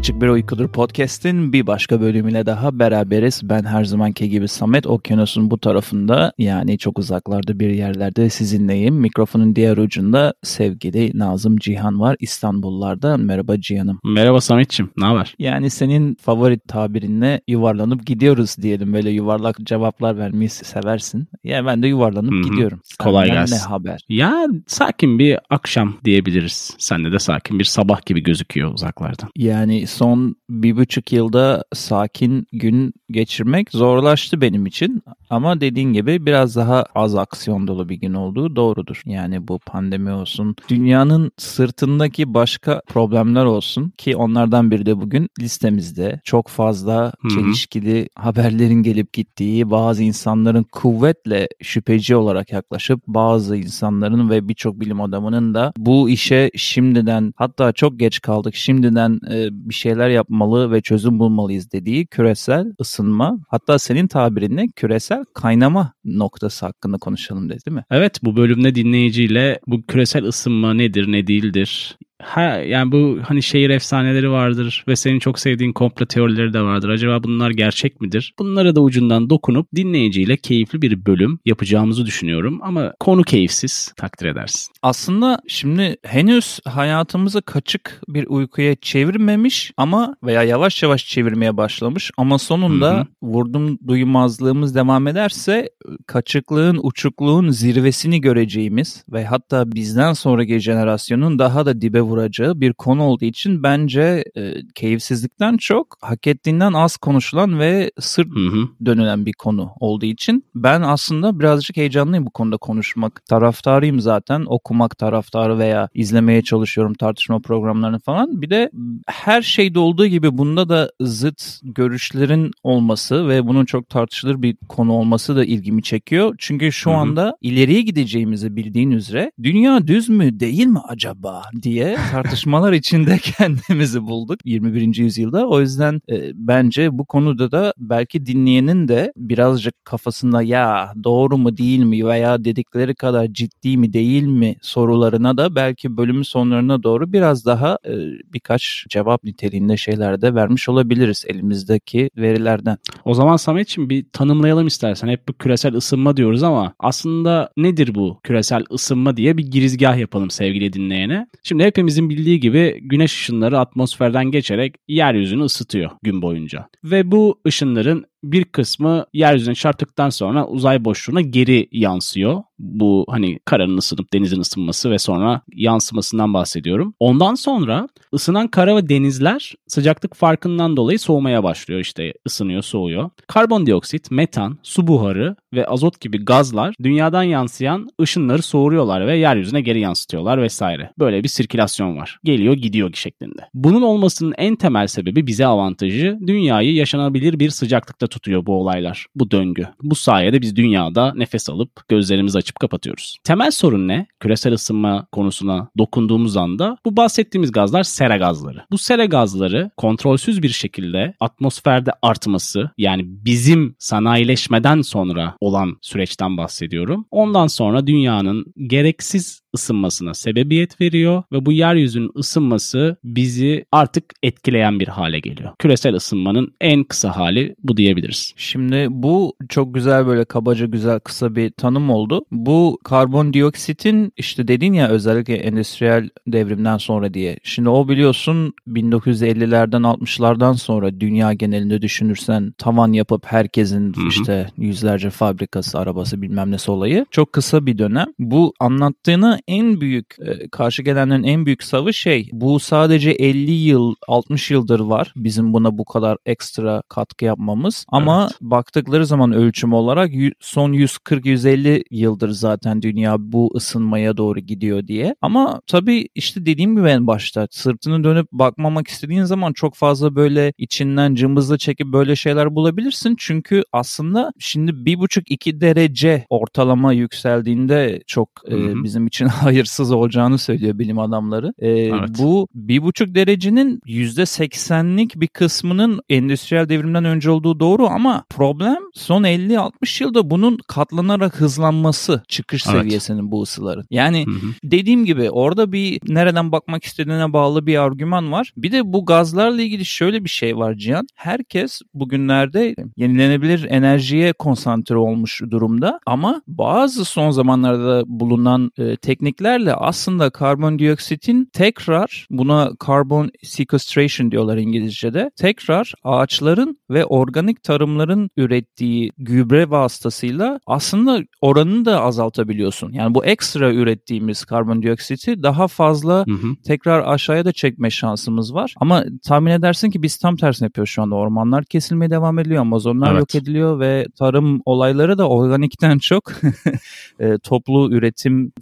Kaçık Bir Uykudur Podcast'in bir başka bölümüyle daha beraberiz. Ben her zamanki gibi Samet Okyanus'un bu tarafında yani çok uzaklarda bir yerlerde sizinleyim. Mikrofonun diğer ucunda sevgili Nazım Cihan var İstanbullarda. Merhaba Cihan'ım. Merhaba Samet'ciğim ne haber? Yani senin favori tabirinle yuvarlanıp gidiyoruz diyelim. Böyle yuvarlak cevaplar vermeyi seversin. Ya yani ben de yuvarlanıp Hı-hı. gidiyorum. Kolay Senden gelsin. ne haber? Ya sakin bir akşam diyebiliriz. Sende de sakin bir sabah gibi gözüküyor uzaklardan. Yani son bir buçuk yılda sakin gün geçirmek zorlaştı benim için. Ama dediğin gibi biraz daha az aksiyon dolu bir gün olduğu doğrudur. Yani bu pandemi olsun, dünyanın sırtındaki başka problemler olsun ki onlardan biri de bugün listemizde. Çok fazla Hı-hı. çelişkili haberlerin gelip gittiği, bazı insanların kuvvetle şüpheci olarak yaklaşıp bazı insanların ve birçok bilim adamının da bu işe şimdiden hatta çok geç kaldık şimdiden e, bir şeyler yapmalı ve çözüm bulmalıyız dediği küresel ısınma hatta senin tabirinle küresel kaynama noktası hakkında konuşalım dedi değil mi? Evet bu bölümde dinleyiciyle bu küresel ısınma nedir ne değildir ha, yani bu hani şehir efsaneleri vardır ve senin çok sevdiğin komplo teorileri de vardır. Acaba bunlar gerçek midir? Bunlara da ucundan dokunup dinleyiciyle keyifli bir bölüm yapacağımızı düşünüyorum ama konu keyifsiz takdir edersin. Aslında şimdi henüz hayatımızı kaçık bir uykuya çevirmemiş ama veya yavaş yavaş çevirmeye başlamış ama sonunda Hı-hı. vurdum duymazlığımız devam ederse kaçıklığın uçukluğun zirvesini göreceğimiz ve hatta bizden sonraki jenerasyonun daha da dibe vuracağı bir konu olduğu için bence e, keyifsizlikten çok hak ettiğinden az konuşulan ve sırt hı hı. dönülen bir konu olduğu için ben aslında birazcık heyecanlıyım bu konuda konuşmak. Taraftarıyım zaten okumak taraftarı veya izlemeye çalışıyorum tartışma programlarını falan. Bir de her şeyde olduğu gibi bunda da zıt görüşlerin olması ve bunun çok tartışılır bir konu olması da ilgimi çekiyor. Çünkü şu hı hı. anda ileriye gideceğimizi bildiğin üzere dünya düz mü değil mi acaba diye tartışmalar içinde kendimizi bulduk 21. yüzyılda. O yüzden e, bence bu konuda da belki dinleyenin de birazcık kafasında ya doğru mu değil mi veya dedikleri kadar ciddi mi değil mi sorularına da belki bölümün sonlarına doğru biraz daha e, birkaç cevap niteliğinde şeyler de vermiş olabiliriz elimizdeki verilerden. O zaman Samet'ciğim bir tanımlayalım istersen. Hep bu küresel ısınma diyoruz ama aslında nedir bu küresel ısınma diye bir girizgah yapalım sevgili dinleyene. Şimdi hepimiz hepimizin bildiği gibi güneş ışınları atmosferden geçerek yeryüzünü ısıtıyor gün boyunca. Ve bu ışınların bir kısmı yeryüzüne çarptıktan sonra uzay boşluğuna geri yansıyor. Bu hani karanın ısınıp denizin ısınması ve sonra yansımasından bahsediyorum. Ondan sonra ısınan kara ve denizler sıcaklık farkından dolayı soğumaya başlıyor. İşte ısınıyor, soğuyor. Karbondioksit, metan, su buharı ve azot gibi gazlar dünyadan yansıyan ışınları soğuruyorlar ve yeryüzüne geri yansıtıyorlar vesaire. Böyle bir sirkülasyon var. Geliyor gidiyor şeklinde. Bunun olmasının en temel sebebi bize avantajı dünyayı yaşanabilir bir sıcaklıkta tutuyor bu olaylar, bu döngü. Bu sayede biz dünyada nefes alıp gözlerimizi açıp kapatıyoruz. Temel sorun ne? Küresel ısınma konusuna dokunduğumuz anda bu bahsettiğimiz gazlar sera gazları. Bu sera gazları kontrolsüz bir şekilde atmosferde artması yani bizim sanayileşmeden sonra olan süreçten bahsediyorum. Ondan sonra dünyanın gereksiz ısınmasına sebebiyet veriyor ve bu yeryüzünün ısınması bizi artık etkileyen bir hale geliyor. Küresel ısınmanın en kısa hali bu diyebiliriz. Şimdi bu çok güzel böyle kabaca güzel kısa bir tanım oldu. Bu karbondioksitin işte dedin ya özellikle endüstriyel devrimden sonra diye. Şimdi o biliyorsun 1950'lerden 60'lardan sonra dünya genelinde düşünürsen tavan yapıp herkesin Hı-hı. işte yüzlerce fabrikası, arabası bilmem nesi olayı. Çok kısa bir dönem. Bu anlattığını en büyük e, karşı gelenlerin en büyük savı şey bu sadece 50 yıl 60 yıldır var bizim buna bu kadar ekstra katkı yapmamız. Ama evet. baktıkları zaman ölçüm olarak son 140-150 yıldır zaten dünya bu ısınmaya doğru gidiyor diye. Ama tabii işte dediğim gibi en başta sırtını dönüp bakmamak istediğin zaman çok fazla böyle içinden cımbızla çekip böyle şeyler bulabilirsin. Çünkü aslında şimdi bir buçuk iki derece ortalama yükseldiğinde çok e, bizim için hayırsız olacağını söylüyor bilim adamları. Ee, evet. Bu bir buçuk derecenin yüzde seksenlik bir kısmının endüstriyel devrimden önce olduğu doğru ama problem son 50-60 yılda bunun katlanarak hızlanması çıkış evet. seviyesinin bu ısıların. Yani hı hı. dediğim gibi orada bir nereden bakmak istediğine bağlı bir argüman var. Bir de bu gazlarla ilgili şöyle bir şey var Cihan. Herkes bugünlerde yenilenebilir enerjiye konsantre olmuş durumda ama bazı son zamanlarda bulunan e, tekniklerle aslında karbondioksitin tekrar buna carbon sequestration diyorlar İngilizce'de. Tekrar ağaçların ve organik tarımların ürettiği gübre vasıtasıyla aslında oranını da azaltabiliyorsun. Yani bu ekstra ürettiğimiz karbondioksiti daha fazla hı hı. tekrar aşağıya da çekme şansımız var. Ama tahmin edersin ki biz tam tersini yapıyoruz şu anda. Ormanlar kesilmeye devam ediliyor, Amazonlar evet. yok ediliyor ve tarım olayları da organikten çok e, toplu üretim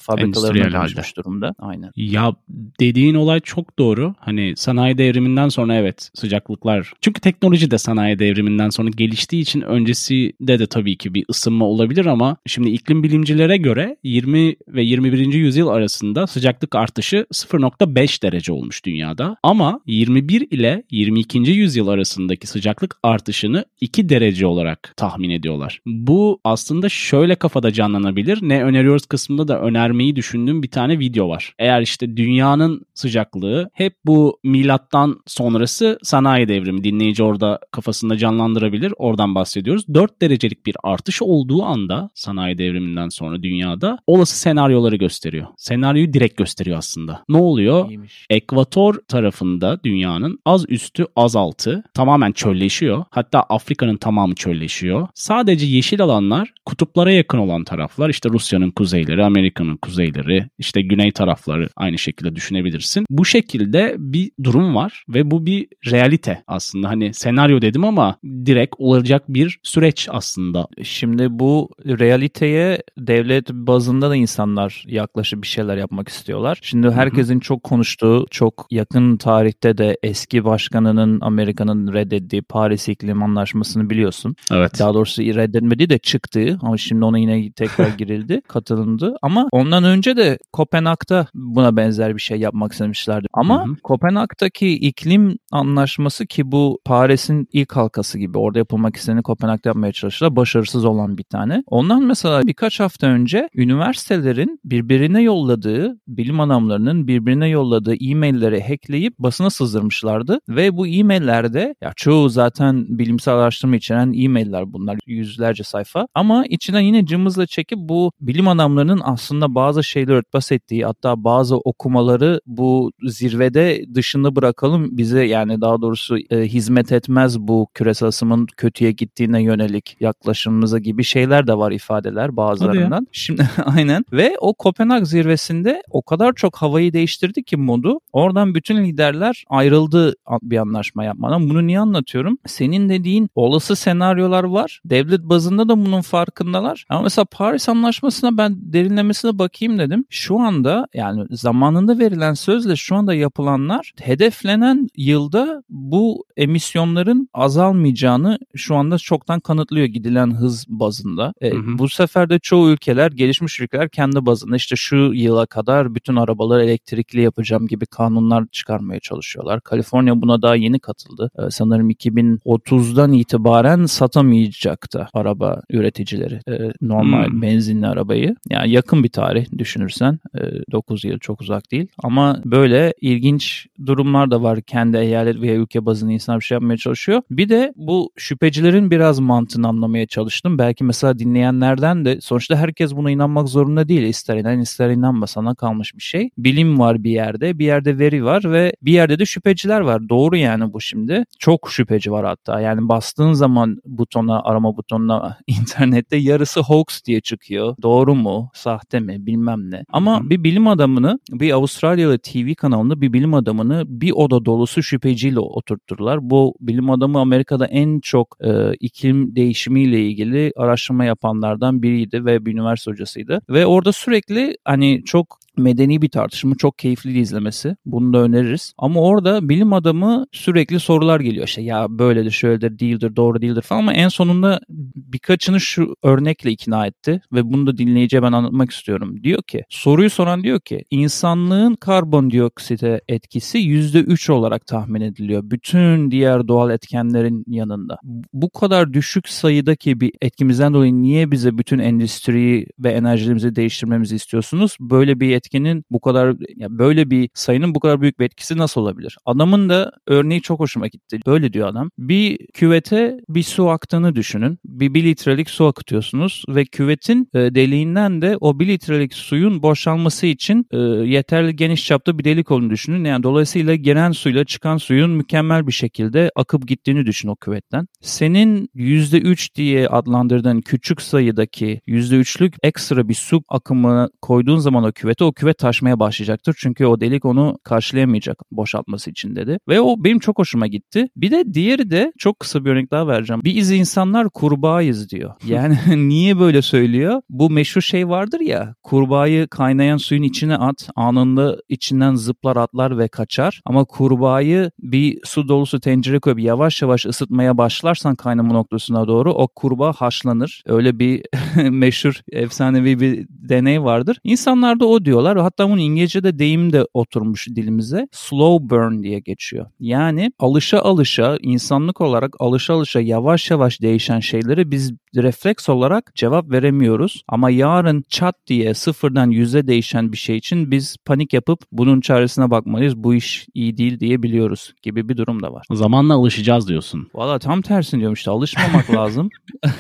fabrikalarına dönüşmüş durumda. Aynen. Ya dediğin olay çok doğru. Hani sanayi devriminden sonra evet sıcaklıklar. Çünkü teknoloji de sanayi devriminden sonra geliştiği için öncesi de de tabii ki bir ısınma olabilir ama şimdi iklim bilimcilere göre 20 ve 21. yüzyıl arasında sıcaklık artışı 0.5 derece olmuş dünyada. Ama 21 ile 22. yüzyıl arasındaki sıcaklık artışını 2 derece olarak tahmin ediyorlar. Bu aslında şöyle kafada canlanabilir. Ne öneriyoruz kısmında da önermeyi düşündüğüm bir tane video var. Eğer işte dünyanın sıcaklığı hep bu milattan sonrası sanayi devrimi dinleyici orada kafasında canlandırabilir. Oradan bahsediyoruz. 4 derecelik bir artış olduğu anda sanayi devriminden sonra dünyada olası senaryoları gösteriyor. Senaryoyu direkt gösteriyor aslında. Ne oluyor? İyiymiş. Ekvator tarafında dünyanın az üstü az altı tamamen çölleşiyor. Hatta Afrika'nın tamamı çölleşiyor. Sadece yeşil alanlar kutuplara yakın olan taraflar işte Rusya'nın kuzeyleri, Amerika'nın kuzeyleri, işte güney tarafları aynı şekilde düşünebilirsin. Bu şekilde bir durum var ve bu bir realite aslında. Hani senaryo dedim ama direkt olacak bir süreç aslında. Şimdi bu realiteye devlet bazında da insanlar yaklaşıp bir şeyler yapmak istiyorlar. Şimdi herkesin çok konuştuğu, çok yakın tarihte de eski başkanının Amerika'nın reddettiği Paris İklim Anlaşması'nı biliyorsun. Evet. Daha doğrusu reddetmedi de çıktı ama şimdi ona yine tekrar girildi, katılındı. Ama ondan önce de Kopenhag'da buna benzer bir şey yapmak istemişlerdi. Ama Hı-hı. Kopenhag'daki iklim anlaşması ki bu Paris'in ilk halkası gibi orada yapılmak istediğini Kopenhag'da yapmaya çalıştılar. Başarısız olan bir tane. Ondan mesela birkaç hafta önce üniversitelerin birbirine yolladığı, bilim adamlarının birbirine yolladığı e-mailleri hackleyip basına sızdırmışlardı. Ve bu e-maillerde ya çoğu zaten bilimsel araştırma içeren e-mailler bunlar yüzlerce sayfa. Ama içinden yine cımbızla çekip bu bilim adamlarının aslında bazı şeyleri örtbas ettiği hatta bazı okumaları bu zirvede dışında bırakalım bize yani daha doğrusu e, hizmet etmez bu küresel ısımın kötüye gittiğine yönelik yaklaşımımıza gibi şeyler de var ifadeler bazılarından. Şimdi aynen ve o Kopenhag zirvesinde o kadar çok havayı değiştirdi ki modu. Oradan bütün liderler ayrıldı bir anlaşma yapmadan. Bunu niye anlatıyorum? Senin dediğin olası senaryolar var. Devlet bazında da bunun farkındalar. Ama mesela Paris Anlaşması'na ben derinlemesine bakayım dedim. Şu anda yani zamanında verilen sözle şu anda yapılanlar hedeflenen yılda bu emisyonların azalmayacağını şu anda çoktan kanıtlıyor gidilen hız bazında. E, hı hı. Bu sefer de çoğu ülkeler, gelişmiş ülkeler kendi bazında işte şu yıla kadar bütün arabaları elektrikli yapacağım gibi kanunlar çıkarmaya çalışıyorlar. Kaliforniya buna daha yeni katıldı. E, sanırım 2030'dan itibaren satamayacaktı araba üreticileri e, normal hmm. benzinli arabayı. Yani yakın bir tarih düşünürsen e, 9 yıl çok uzak değil. Ama böyle ilginç durumlar da var. Kendi eyalet veya ülke bazında insanlar bir şey yapmaya çalışıyor. Bir de bu şüphecilerin biraz mantığını anlamaya çalıştım. Belki mesela dinleyenlerden de sonuçta herkes buna inanmak zorunda değil. İster inan ister inanma sana kalmış bir şey. Bilim var bir yerde, bir yerde veri var ve bir yerde de şüpheciler var. Doğru yani bu şimdi. Çok şüpheci var hatta. Yani bastığın zaman butona, arama butonuna internette yarısı hoax diye çıkıyor. Doğru mu? Sahte mi? Bilmem ne. Ama bir bilim adamını, bir Avustralyalı TV kanalında bir bilim adamını bir oda dolusu şüpheciyle oturtturdular. Bu bilim adamı Amerika'da en çok e, iklim değişimiyle ilgili araştırma yapanlardan biriydi ve bir üniversite hocasıydı. Ve orada sürekli hani çok medeni bir tartışma. Çok keyifli izlemesi. Bunu da öneririz. Ama orada bilim adamı sürekli sorular geliyor. İşte ya böyledir, şöyledir, değildir, doğru değildir falan ama en sonunda birkaçını şu örnekle ikna etti ve bunu da dinleyiciye ben anlatmak istiyorum. Diyor ki, soruyu soran diyor ki insanlığın karbondioksite etkisi %3 olarak tahmin ediliyor. Bütün diğer doğal etkenlerin yanında. Bu kadar düşük sayıdaki bir etkimizden dolayı niye bize bütün endüstriyi ve enerjilerimizi değiştirmemizi istiyorsunuz? Böyle bir etkinin bu kadar ya böyle bir sayının bu kadar büyük bir etkisi nasıl olabilir? Adamın da örneği çok hoşuma gitti. Böyle diyor adam. Bir küvete bir su aktığını düşünün. Bir, bir litrelik su akıtıyorsunuz ve küvetin e, deliğinden de o bir litrelik suyun boşalması için e, yeterli geniş çapta bir delik olduğunu düşünün. Yani dolayısıyla giren suyla çıkan suyun mükemmel bir şekilde akıp gittiğini düşün o küvetten. Senin %3 diye adlandırdığın küçük sayıdaki %3'lük ekstra bir su akımı koyduğun zaman o küvete o küvet taşmaya başlayacaktır. Çünkü o delik onu karşılayamayacak boşaltması için dedi. Ve o benim çok hoşuma gitti. Bir de diğeri de çok kısa bir örnek daha vereceğim. Biz insanlar kurbağayız diyor. Yani niye böyle söylüyor? Bu meşhur şey vardır ya kurbağayı kaynayan suyun içine at anında içinden zıplar atlar ve kaçar. Ama kurbağayı bir su dolusu tencere koyup yavaş yavaş ısıtmaya başlarsan kaynama noktasına doğru o kurbağa haşlanır. Öyle bir meşhur efsanevi bir deney vardır. İnsanlar da o diyorlar. Hatta bunun İngilizce'de deyim de oturmuş dilimize. Slow burn diye geçiyor. Yani alışa alışa insanlık olarak alışa alışa yavaş yavaş değişen şeyleri biz refleks olarak cevap veremiyoruz. Ama yarın çat diye sıfırdan yüze değişen bir şey için biz panik yapıp bunun çaresine bakmalıyız. Bu iş iyi değil diye biliyoruz gibi bir durum da var. Zamanla alışacağız diyorsun. Valla tam tersini diyorum işte alışmamak lazım.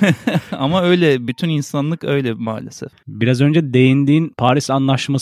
Ama öyle bütün insanlık öyle maalesef. Biraz önce değindiğin Paris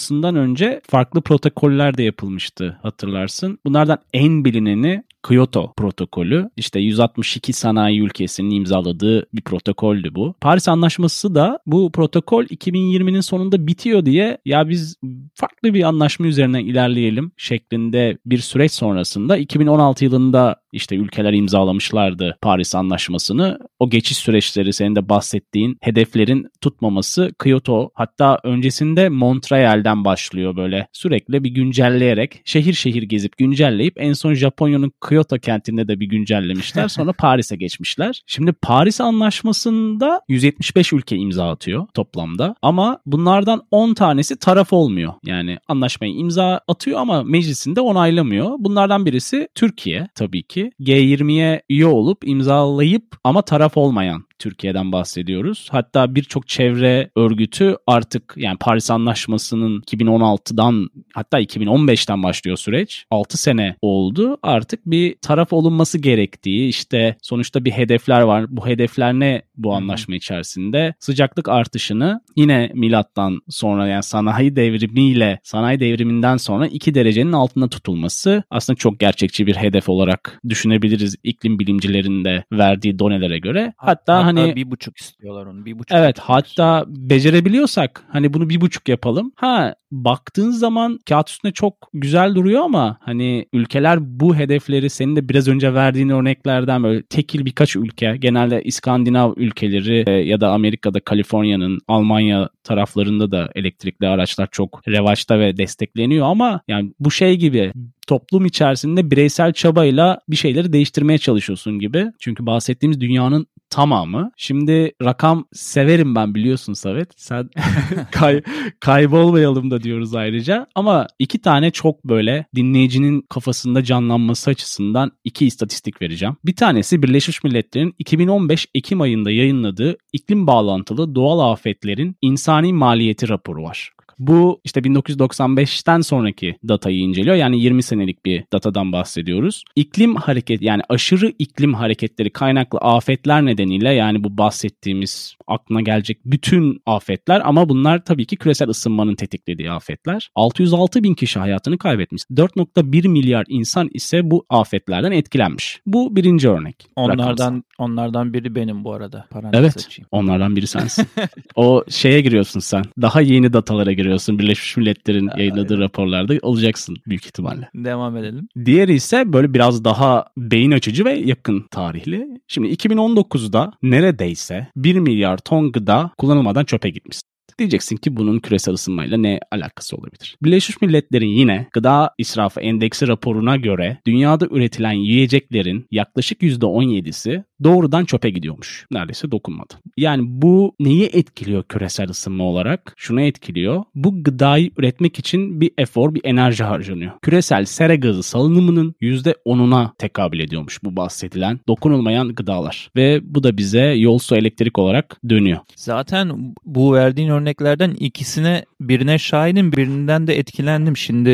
Anlaşması'ndan önce farklı protokoller de yapılmıştı hatırlarsın. Bunlardan en bilineni Kyoto protokolü işte 162 sanayi ülkesinin imzaladığı bir protokoldü bu. Paris Anlaşması da bu protokol 2020'nin sonunda bitiyor diye ya biz farklı bir anlaşma üzerine ilerleyelim şeklinde bir süreç sonrasında 2016 yılında işte ülkeler imzalamışlardı Paris Anlaşması'nı. O geçiş süreçleri senin de bahsettiğin hedeflerin tutmaması Kyoto hatta öncesinde Montreal'den başlıyor böyle sürekli bir güncelleyerek şehir şehir gezip güncelleyip en son Japonya'nın Kyoto kentinde de bir güncellemişler. Sonra Paris'e geçmişler. Şimdi Paris Anlaşması'nda 175 ülke imza atıyor toplamda. Ama bunlardan 10 tanesi taraf olmuyor. Yani anlaşmayı imza atıyor ama meclisinde onaylamıyor. Bunlardan birisi Türkiye tabii ki. G20'ye üye olup imzalayıp ama taraf olmayan Türkiye'den bahsediyoruz. Hatta birçok çevre örgütü artık yani Paris Anlaşması'nın 2016'dan hatta 2015'ten başlıyor süreç. 6 sene oldu. Artık bir taraf olunması gerektiği işte sonuçta bir hedefler var. Bu hedefler ne bu anlaşma içerisinde? Sıcaklık artışını yine milattan sonra yani sanayi devrimiyle sanayi devriminden sonra 2 derecenin altında tutulması aslında çok gerçekçi bir hedef olarak düşünebiliriz iklim bilimcilerinin de verdiği donelere göre. Hatta, hatta hani bir buçuk istiyorlar onu. Bir buçuk evet hatta becerebiliyorsak hani bunu bir buçuk yapalım. Ha baktığın zaman kağıt üstünde çok güzel duruyor ama hani ülkeler bu hedefleri senin de biraz önce verdiğin örneklerden böyle tekil birkaç ülke genelde İskandinav ülkeleri e, ya da Amerika'da Kaliforniya'nın Almanya taraflarında da elektrikli araçlar çok revaçta ve destekleniyor ama yani bu şey gibi toplum içerisinde bireysel çabayla bir şeyleri değiştirmeye çalışıyorsun gibi. Çünkü bahsettiğimiz dünyanın tamamı. Şimdi rakam severim ben biliyorsun Savet. Sen kay, kaybolmayalım da diyoruz ayrıca. Ama iki tane çok böyle dinleyicinin kafasında canlanması açısından iki istatistik vereceğim. Bir tanesi Birleşmiş Milletler'in 2015 Ekim ayında yayınladığı iklim bağlantılı doğal afetlerin insani maliyeti raporu var. Bu işte 1995'ten sonraki datayı inceliyor. Yani 20 senelik bir datadan bahsediyoruz. İklim hareket yani aşırı iklim hareketleri kaynaklı afetler nedeniyle yani bu bahsettiğimiz aklına gelecek bütün afetler ama bunlar tabii ki küresel ısınmanın tetiklediği afetler. 606 bin kişi hayatını kaybetmiş. 4.1 milyar insan ise bu afetlerden etkilenmiş. Bu birinci örnek. Onlardan rakamsal. Onlardan biri benim bu arada. Parantez evet. Açayım. Onlardan biri sensin. o şeye giriyorsun sen. Daha yeni datalara giriyorsun Birleşmiş Milletler'in yayınladığı raporlarda olacaksın büyük ihtimalle. Devam edelim. Diğeri ise böyle biraz daha beyin açıcı ve yakın tarihli. Şimdi 2019'da neredeyse 1 milyar ton gıda kullanılmadan çöpe gitmiş. Diyeceksin ki bunun küresel ısınmayla ne alakası olabilir? Birleşmiş Milletler'in yine gıda israfı endeksi raporuna göre dünyada üretilen yiyeceklerin yaklaşık %17'si doğrudan çöpe gidiyormuş. Neredeyse dokunmadı. Yani bu neyi etkiliyor küresel ısınma olarak? Şunu etkiliyor. Bu gıdayı üretmek için bir efor, bir enerji harcanıyor. Küresel sera gazı salınımının %10'una tekabül ediyormuş bu bahsedilen dokunulmayan gıdalar. Ve bu da bize yol su elektrik olarak dönüyor. Zaten bu verdiğin örneklerden ikisine birine şahidim birinden de etkilendim. Şimdi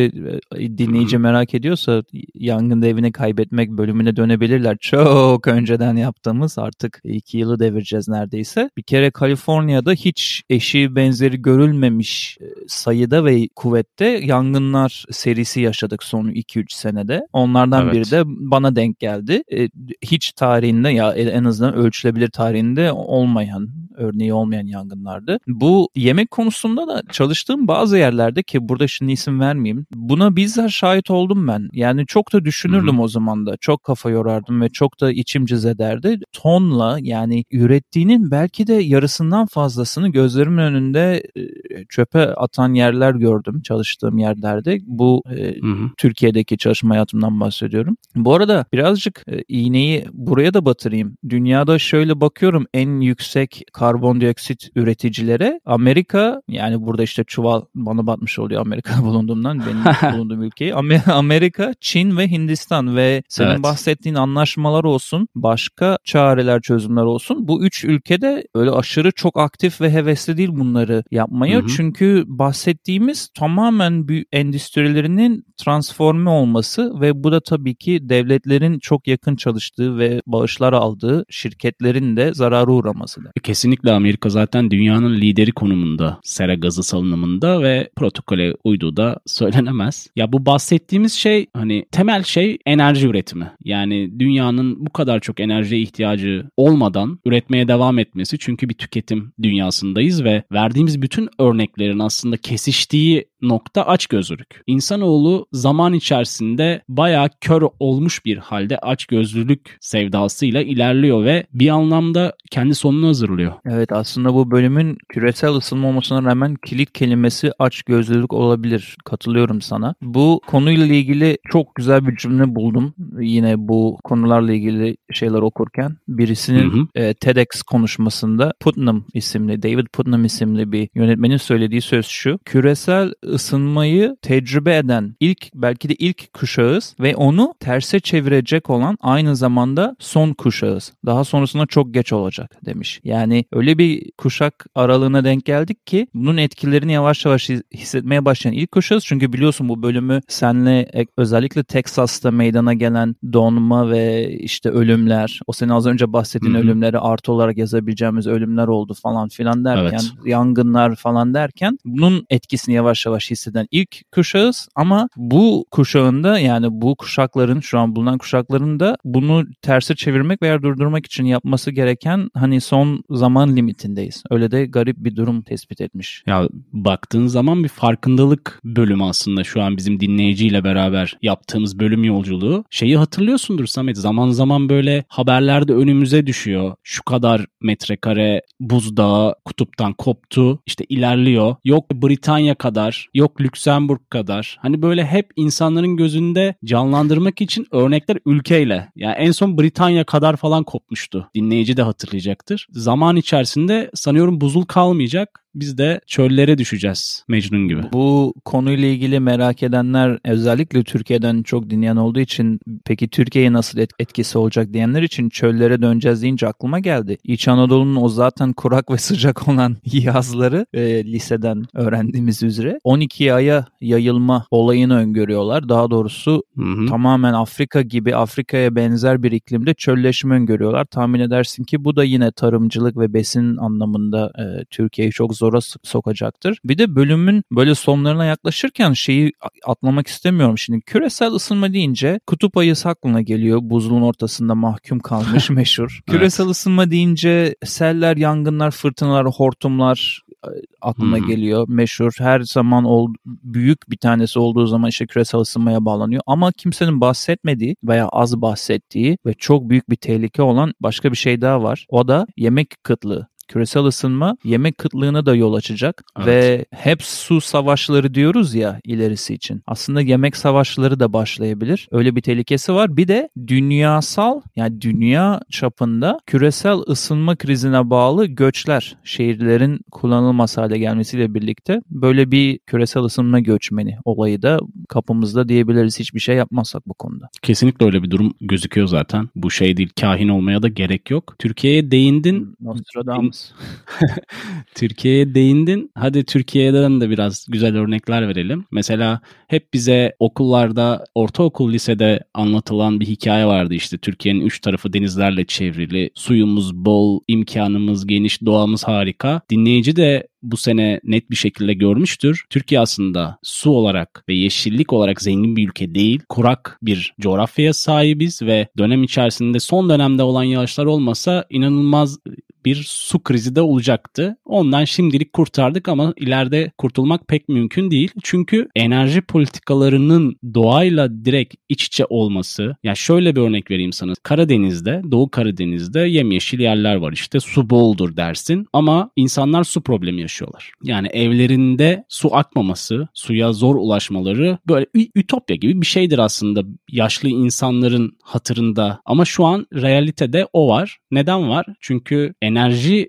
e, dinleyici merak ediyorsa yangında evini kaybetmek bölümüne dönebilirler. Çok önceden yaptığımız artık iki yılı devireceğiz neredeyse. Bir kere Kaliforniya'da hiç eşi benzeri görülmemiş e, sayıda ve kuvvette yangınlar serisi yaşadık son 2-3 senede. Onlardan evet. biri de bana denk geldi. E, hiç tarihinde ya en azından ölçülebilir tarihinde olmayan örneği olmayan yangınlardı. Bu yemek konusunda da çalıştığım bazı yerlerde ki burada şimdi isim vermeyeyim. Buna bizzat şahit oldum ben. Yani çok da düşünürdüm Hı-hı. o zaman da. Çok kafa yorardım ve çok da içim cız ederdi. Tonla yani ürettiğinin belki de yarısından fazlasını gözlerimin önünde e, çöpe atan yerler gördüm çalıştığım yerlerde. Bu e, Türkiye'deki çalışma hayatımdan bahsediyorum. Bu arada birazcık e, iğneyi buraya da batırayım. Dünyada şöyle bakıyorum en yüksek karbondioksit üreticilere Amerika yani burada işte çuval bana batmış oluyor Amerika bulunduğumdan benim bulunduğum ülkeyi. Amerika, Çin ve Hindistan ve senin evet. bahsettiğin anlaşmalar olsun, başka çareler, çözümler olsun. Bu üç ülkede öyle aşırı çok aktif ve hevesli değil bunları yapmaya. Hı hı. Çünkü bahsettiğimiz tamamen bir endüstrilerinin transforme olması ve bu da tabii ki devletlerin çok yakın çalıştığı ve bağışlar aldığı şirketlerin de zarara uğraması. Kesinlikle Kesinlikle Amerika zaten dünyanın lideri konumunda sera gazı salınımında ve protokole uyduğu da söylenemez. Ya bu bahsettiğimiz şey hani temel şey enerji üretimi. Yani dünyanın bu kadar çok enerjiye ihtiyacı olmadan üretmeye devam etmesi çünkü bir tüketim dünyasındayız ve verdiğimiz bütün örneklerin aslında kesiştiği nokta açgözlülük. İnsanoğlu zaman içerisinde bayağı kör olmuş bir halde açgözlülük sevdasıyla ilerliyor ve bir anlamda kendi sonunu hazırlıyor. Evet aslında bu bölümün küresel ısınma olmasına rağmen kilit kelimesi açgözlülük olabilir. Katılıyorum sana. Bu konuyla ilgili çok güzel bir cümle buldum. Yine bu konularla ilgili şeyler okurken. Birisinin hı hı. E, TEDx konuşmasında Putnam isimli, David Putnam isimli bir yönetmenin söylediği söz şu. Küresel ısınmayı tecrübe eden ilk belki de ilk kuşağız ve onu terse çevirecek olan aynı zamanda son kuşağız. Daha sonrasında çok geç olacak demiş. Yani öyle bir kuşak aralığına denk geldik ki bunun etkilerini yavaş yavaş hissetmeye başlayan ilk kuşağız. Çünkü biliyorsun bu bölümü senle özellikle Texas'ta meydana gelen donma ve işte ölümler, o senin az önce bahsettiğin Hı-hı. ölümleri artı olarak yazabileceğimiz ölümler oldu falan filan derken, evet. yangınlar falan derken bunun etkisini yavaş yavaş hisseden ilk kuşağız ama bu kuşağında yani bu kuşakların şu an bulunan kuşakların da bunu terse çevirmek veya durdurmak için yapması gereken hani son zaman limitindeyiz. Öyle de garip bir durum tespit etmiş. Ya baktığın zaman bir farkındalık bölümü aslında şu an bizim dinleyiciyle beraber yaptığımız bölüm yolculuğu. Şeyi hatırlıyorsundur Samet zaman zaman böyle haberlerde önümüze düşüyor. Şu kadar metrekare buzdağı kutuptan koptu işte ilerliyor. Yok Britanya kadar yok Lüksemburg kadar. Hani böyle hep insanların gözünde canlandırmak için örnekler ülkeyle. Yani en son Britanya kadar falan kopmuştu. Dinleyici de hatırlayacaktır. Zaman içerisinde sanıyorum buzul kalmayacak biz de çöllere düşeceğiz Mecnun gibi. Bu konuyla ilgili merak edenler özellikle Türkiye'den çok dinleyen olduğu için peki Türkiye'ye nasıl etkisi olacak diyenler için çöllere döneceğiz deyince aklıma geldi. İç Anadolu'nun o zaten kurak ve sıcak olan yazları e, liseden öğrendiğimiz üzere 12 aya yayılma olayını öngörüyorlar. Daha doğrusu hı hı. tamamen Afrika gibi Afrika'ya benzer bir iklimde çölleşme öngörüyorlar. Tahmin edersin ki bu da yine tarımcılık ve besin anlamında e, Türkiye'yi çok zora sokacaktır. Bir de bölümün böyle sonlarına yaklaşırken şeyi atlamak istemiyorum. Şimdi küresel ısınma deyince kutup ayısı aklına geliyor. Buzulun ortasında mahkum kalmış meşhur. Küresel evet. ısınma deyince seller, yangınlar, fırtınalar, hortumlar e, aklına hmm. geliyor. Meşhur her zaman ol, büyük bir tanesi olduğu zaman işte küresel ısınmaya bağlanıyor. Ama kimsenin bahsetmediği veya az bahsettiği ve çok büyük bir tehlike olan başka bir şey daha var. O da yemek kıtlığı. Küresel ısınma yemek kıtlığına da yol açacak Evet. ve hep su savaşları diyoruz ya ilerisi için. Aslında yemek savaşları da başlayabilir. Öyle bir tehlikesi var. Bir de dünyasal yani dünya çapında küresel ısınma krizine bağlı göçler, şehirlerin kullanılmaz hale gelmesiyle birlikte böyle bir küresel ısınma göçmeni olayı da kapımızda diyebiliriz hiçbir şey yapmazsak bu konuda. Kesinlikle öyle bir durum gözüküyor zaten. Bu şey değil kahin olmaya da gerek yok. Türkiye'ye değindin. Nostradamus. Türkiye'ye değindin. Hadi Türkiye'den de biraz güzel örnekler verelim. Mesela hep bize okullarda, ortaokul, lisede anlatılan bir hikaye vardı işte. Türkiye'nin üç tarafı denizlerle çevrili, suyumuz bol, imkanımız geniş, doğamız harika. Dinleyici de bu sene net bir şekilde görmüştür. Türkiye aslında su olarak ve yeşillik olarak zengin bir ülke değil. Kurak bir coğrafyaya sahibiz ve dönem içerisinde son dönemde olan yağışlar olmasa inanılmaz bir su krizi de olacaktı. Ondan şimdilik kurtardık ama ileride kurtulmak pek mümkün değil. Çünkü enerji politikalarının doğayla direkt iç içe olması. Ya şöyle bir örnek vereyim sana. Karadeniz'de, Doğu Karadeniz'de yemyeşil yerler var işte su boldur dersin ama insanlar su problemi yaşıyorlar. Yani evlerinde su akmaması, suya zor ulaşmaları böyle ütopya gibi bir şeydir aslında yaşlı insanların hatırında. Ama şu an realitede o var. Neden var? Çünkü enerji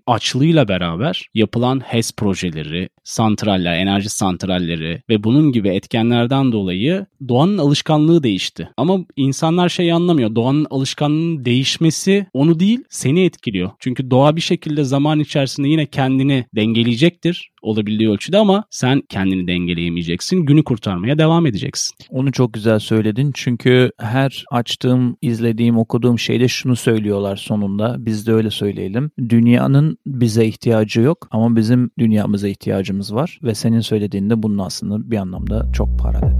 açlığıyla beraber yapılan HES projeleri, santraller, enerji santralleri ve bunun gibi etkenlerden dolayı doğanın alışkanlığı değişti. Ama insanlar şey anlamıyor. Doğanın alışkanlığının değişmesi onu değil seni etkiliyor. Çünkü doğa bir şekilde zaman içerisinde yine kendini dengeleyecektir olabildiği ölçüde ama sen kendini dengeleyemeyeceksin. Günü kurtarmaya devam edeceksin. Onu çok güzel söyledin çünkü her açtığım, izlediğim, okuduğum şeyde şunu söylüyorlar sonunda. Biz de öyle söyleyelim. Dünyanın bize ihtiyacı yok ama bizim dünyamıza ihtiyacımız var ve senin söylediğinde bunun aslında bir anlamda çok paralel.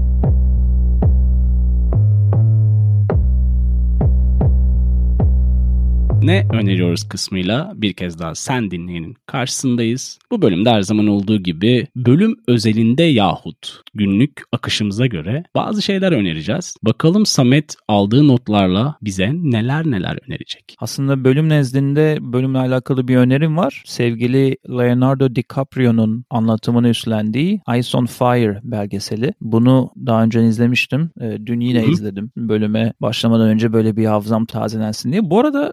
Ne öneriyoruz kısmıyla bir kez daha sen dinleyenin karşısındayız. Bu bölümde her zaman olduğu gibi bölüm özelinde yahut günlük akışımıza göre bazı şeyler önereceğiz. Bakalım Samet aldığı notlarla bize neler neler önerecek. Aslında bölüm nezdinde bölümle alakalı bir önerim var. Sevgili Leonardo DiCaprio'nun anlatımını üstlendiği Ice on Fire belgeseli. Bunu daha önce izlemiştim. Ee, Dün yine izledim. Bölüme başlamadan önce böyle bir hafızam tazelensin diye. Bu arada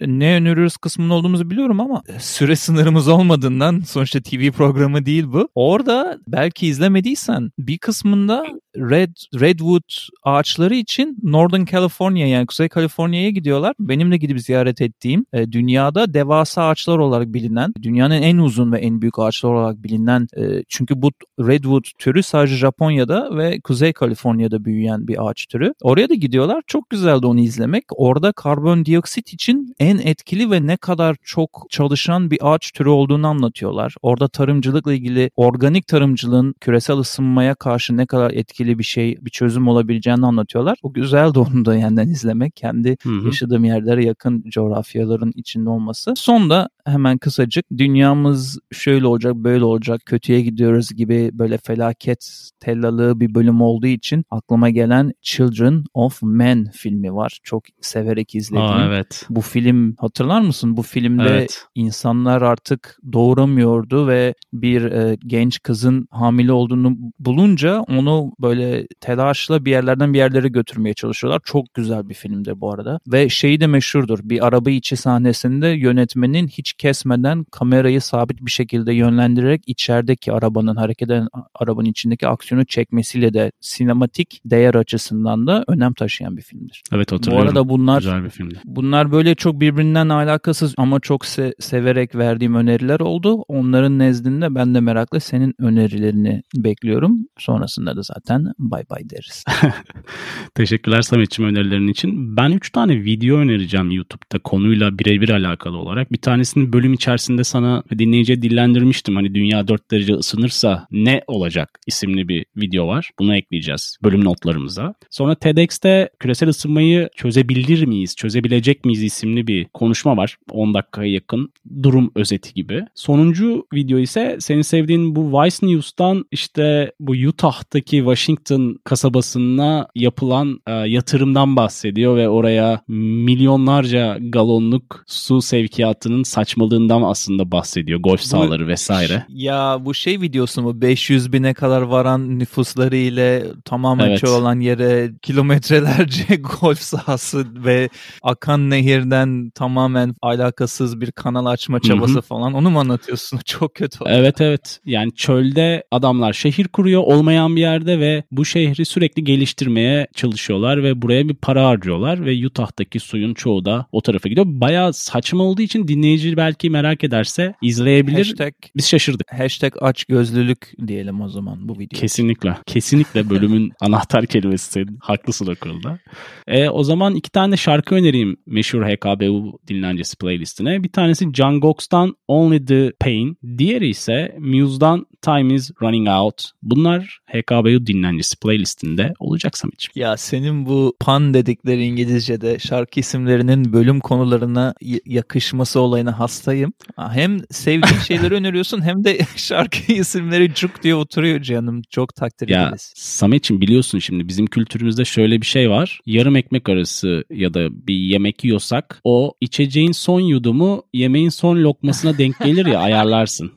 ne öneriyoruz kısmında olduğumuzu biliyorum ama süre sınırımız olmadığından sonuçta TV programı değil bu. Orada belki izlemediysen bir kısmında Red Redwood ağaçları için Northern California yani Kuzey Kaliforniya'ya gidiyorlar. Benim de gidip ziyaret ettiğim e, dünyada devasa ağaçlar olarak bilinen, dünyanın en uzun ve en büyük ağaçlar olarak bilinen e, çünkü bu Redwood türü sadece Japonya'da ve Kuzey Kaliforniya'da büyüyen bir ağaç türü. Oraya da gidiyorlar. Çok güzeldi onu izlemek. Orada karbondioksit için en etkili ve ne kadar çok çalışan bir ağaç türü olduğunu anlatıyorlar. Orada tarımcılıkla ilgili organik tarımcılığın küresel ısınmaya karşı ne kadar etkili bir şey, bir çözüm olabileceğini anlatıyorlar. O güzeldi onu da yeniden izlemek. Kendi Hı hı. yaşadığım yerlere yakın coğrafyaların içinde olması. Son da hemen kısacık dünyamız şöyle olacak böyle olacak kötüye gidiyoruz gibi böyle felaket tellalığı bir bölüm olduğu için aklıma gelen Children of Men filmi var. Çok severek izlediğim. Aa, evet. Bu film hatırlar mısın? Bu filmde Evet. insanlar artık doğuramıyordu ve bir e, genç kızın hamile olduğunu bulunca onu böyle telaşla bir yerlerden bir yerlere götürmeye çalışıyorlar. Çok güzel bir filmdir bu arada. Ve şeyi de meşhurdur. Bir araba içi sahnesinde yönetmenin hiç kesmeden kamerayı sabit bir şekilde yönlendirerek içerideki arabanın hareket eden arabanın içindeki aksiyonu çekmesiyle de sinematik değer açısından da önem taşıyan bir filmdir. Evet Bu hatırlıyorum. arada bunlar Güzel bir filmdi. Bunlar böyle çok birbirinden alakasız ama çok se- severek verdiğim öneriler oldu. Onların nezdinde ben de merakla senin önerilerini bekliyorum. Sonrasında da zaten bay bay deriz. Teşekkürler Samet'ciğim önerilerin için. Ben 3 tane video önereceğim YouTube'da konuyla birebir alakalı olarak. Bir tanesini bölüm içerisinde sana dinleyiciye dillendirmiştim. Hani dünya 4 derece ısınırsa ne olacak isimli bir video var. Bunu ekleyeceğiz bölüm notlarımıza. Sonra TEDx'te küresel ısınmayı çözebilir miyiz, çözebilecek miyiz isimli bir konuşma var. 10 dakikaya yakın durum özeti gibi. Sonuncu video ise senin sevdiğin bu Vice News'tan işte bu Utah'taki Washington kasabasına yapılan e, yatırımdan bahsediyor ve oraya milyonlarca galonluk su sevkiyatının saçmalığından aslında bahsediyor. Golf sahaları vesaire. Ya bu şey videosu mu? 500 bine kadar varan nüfusları ile tamamen Evet. çoğalan yere kilometrelerce golf sahası ve akan nehirden tamamen alakasız bir kanal açma çabası falan. Onu mu anlatıyorsun? Çok kötü. oldu. Evet evet. Yani çölde adamlar şehir kuruyor olmayan bir yerde ve bu şehri sürekli geliştirmeye çalışıyorlar ve buraya bir para harcıyorlar ve Utah'taki suyun çoğu da o tarafa gidiyor. Bayağı saçma olduğu için dinleyici belki merak ederse izleyebilir. Hashtag, Biz şaşırdık. hashtag aç gözlülük diyelim o zaman bu video. Kesinlikle. Kesinlikle bölümün anahtar kelimesi senin. Haklısın o konuda. E, o zaman iki tane şarkı önereyim meşhur HKBU dinlencesi playlistine. Bir tanesi John Gox'tan Only the Pain. Diğeri ise Muse'dan Time is Running Out. Bunlar HKBU dinlencesi playlistinde olacak Samet'ciğim. Ya senin bu pan dedikleri İngilizce'de şarkı isimlerinin bölüm konularına yakışması olayına hastayım. Ha, Hem sevdiğin şeyleri öneriyorsun hem de şarkı isimleri cuk diye oturuyor canım. Çok takdir Ya ederiz. Samet'ciğim biliyorsun şimdi bizim kültürümüzde şöyle bir şey var. Yarım ekmek arası ya da bir yemek yiyorsak o içeceğin son yudumu yemeğin son lokmasına denk gelir ya ayarlarsın.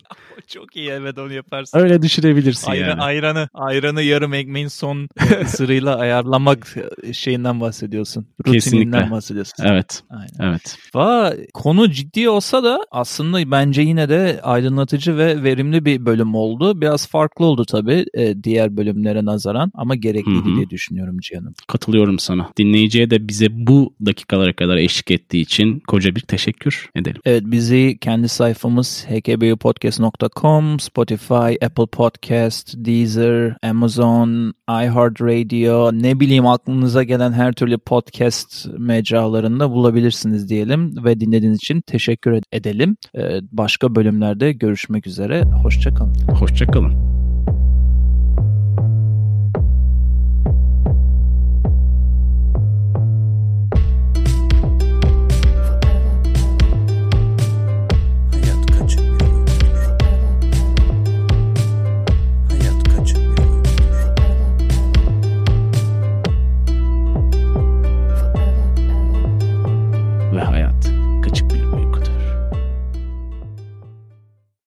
Çok iyi evet onu yaparsın. Öyle düşünebilirsin Ayra- yani. Ayranı, ayranı yarım ekmeğin son ısırıyla ayarlamak şeyinden bahsediyorsun. Rutininden Kesinlikle. bahsediyorsun. Evet. Aynen. Evet. Va konu ciddi olsa da aslında bence yine de aydınlatıcı ve verimli bir bölüm oldu. Biraz farklı oldu tabii e, diğer bölümlere nazaran ama gerekliydi Hı hı. diye düşünüyorum Cihan'ım. Katılıyorum sana. Dinleyiciye de bize bu dakikalara kadar eşlik ettiği için koca bir teşekkür edelim. Evet bizi kendi sayfamız hkbupodcast.com, Spotify, Apple Podcast, Deezer, Amazon, iHeartRadio ne bileyim aklınıza gelen her türlü podcast mecralarında bulabilirsiniz diyelim ve dinlediğiniz için teşekkür ed- edelim. Ee, başka bölümlerde görüşmek üzere. Hoşçakalın. Hoşçakalın.